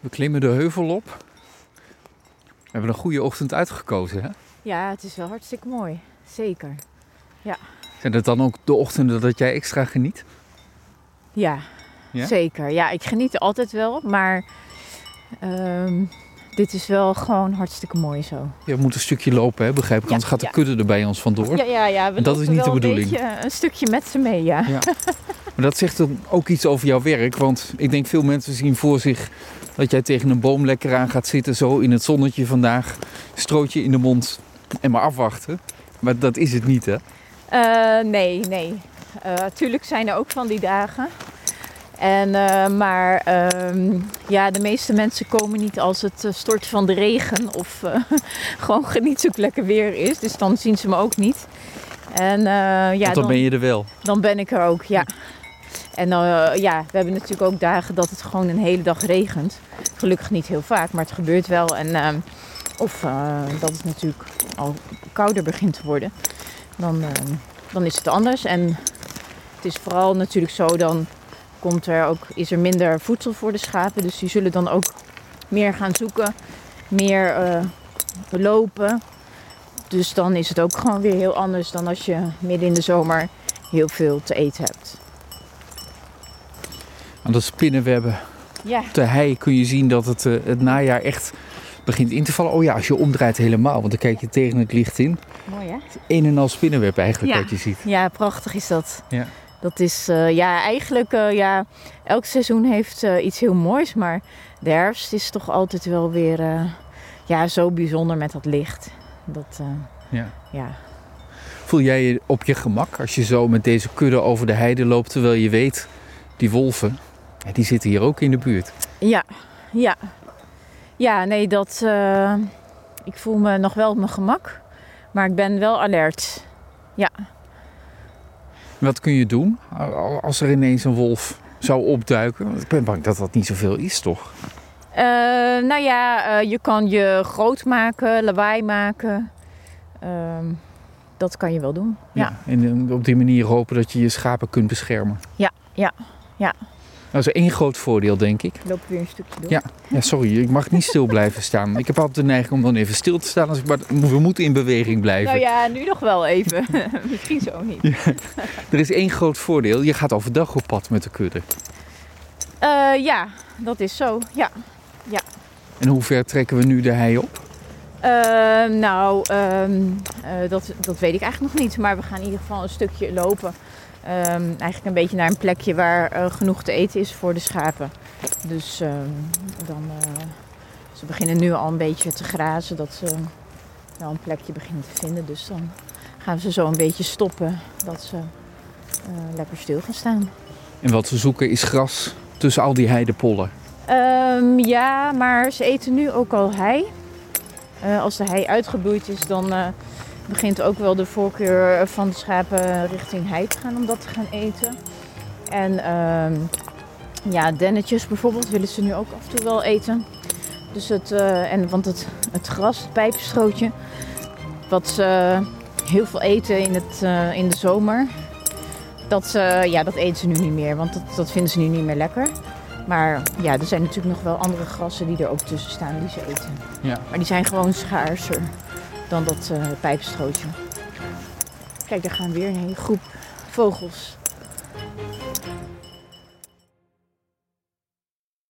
We klimmen de heuvel op. We hebben een goede ochtend uitgekozen, hè? Ja, het is wel hartstikke mooi. Zeker. Zijn dat dan ook de ochtenden dat jij extra geniet? Ja, Ja? zeker. Ja, ik geniet altijd wel, maar ehm, dit is wel gewoon hartstikke mooi zo. Je moet een stukje lopen, hè? begrijp ik? Ja, Anders gaat de ja. kudde er bij ons vandoor. Ja, ja, ja. We En dat is niet de bedoeling. Een, beetje, een stukje met ze mee, ja. Maar dat zegt dan ook iets over jouw werk. Want ik denk veel mensen zien voor zich dat jij tegen een boom lekker aan gaat zitten. Zo in het zonnetje vandaag. Strootje in de mond en maar afwachten. Maar dat is het niet, hè? Eh, nee, nee. Eh tuurlijk zijn er ook van die dagen. En, eh, maar ehm, ja, de meeste mensen komen niet als het eh, stort van de regen of eh, gewoon geniet zoek lekker weer is. Dus dan zien ze me ook niet. En ja, Want dan ben je er wel. dan ben ik er ook, ja. En eh, ja, we hebben natuurlijk ook dagen dat het gewoon een hele dag regent. Gelukkig niet heel vaak, maar het gebeurt wel. En, ehm, of eh, dat het natuurlijk al kouder begint te worden. Dan, ehm, dan is het anders. En het is vooral natuurlijk zo, dan komt er ook, is er minder voedsel voor de schapen. Dus die zullen dan ook meer gaan zoeken, meer eh, lopen. Dus dan is het ook gewoon weer heel anders dan als je midden in de zomer heel veel te eten hebt. Aan dat spinnenwebben Ja, op de hei kun je zien dat het, eh, het najaar echt begint in te vallen. Oh ja, als je omdraait helemaal, want dan kijk je tegen het licht in. mooi hè? Een en al spinnenweb eigenlijk Ja. wat je ziet. Ja, prachtig is dat. Ja. Dat is, eh, ja, eigenlijk, eh, ja, elk seizoen heeft iets heel moois. Maar de herfst is toch altijd wel weer, ja, zo bijzonder met dat licht. Dat, Ja. ja. Voel jij je op je gemak als je zo met deze kudde over de heide loopt, terwijl je weet, die wolven, die zitten hier ook in de buurt. Ja, ja. Ja, nee, dat, eh, ik voel me nog wel op mijn gemak. Maar ik ben wel alert. Wat kun je doen als er ineens een wolf zou opduiken? Want Ik ben bang dat dat niet zoveel is, toch? Eh, nou ja, eh, je kan je groot maken, lawaai maken. Ehm, dat kan je wel doen. Ja. En op die manier hopen dat je je schapen kunt beschermen. Ja, ja, ja. Dat is één groot voordeel, denk ik. Loop weer een stukje door. Ja. Ja, sorry, ik mag niet stil blijven staan. Ik heb altijd de neiging om dan even stil te staan. Als ik, maar we moeten in beweging blijven. Nou ja, nu nog wel even. Misschien zo niet. Er is één groot voordeel. Je gaat overdag op pad met de kudde. Eh, ja, dat is zo. Ja. En hoe ver trekken we nu de hei op? Eh, nou, ehm, eh, dat, dat weet ik eigenlijk nog niet. Maar we gaan in ieder geval een stukje lopen. Ehm, eigenlijk een beetje naar een plekje waar eh, genoeg te eten is voor de schapen. Dus ehm, dan, eh, ze beginnen nu al een beetje te grazen. Dat ze wel een plekje beginnen te vinden. Dus dan gaan ze zo een beetje stoppen. Dat ze eh, lekker stil gaan staan. En wat we zoeken is gras tussen al die heidepollen. Ehm, ja, maar ze eten nu ook al hei. Als de hei uitgebloeid is, dan begint ook wel de voorkeur van de schapen richting hei te gaan om dat te gaan eten. En ehm, ja, dennetjes bijvoorbeeld willen ze nu ook af en toe wel eten. Dus het, eh, en, want het, het gras, het pijpenstrootje, wat ze heel veel eten in, het, eh, in de zomer, dat, eh, ja, dat eten ze nu niet meer, want dat, dat vinden ze nu niet meer lekker. Maar ja, er zijn natuurlijk nog wel andere grassen die er ook tussen staan die ze eten. Ja. Maar die zijn gewoon schaarser dan dat eh pijpenstrootje. Kijk, daar gaan weer een hele groep vogels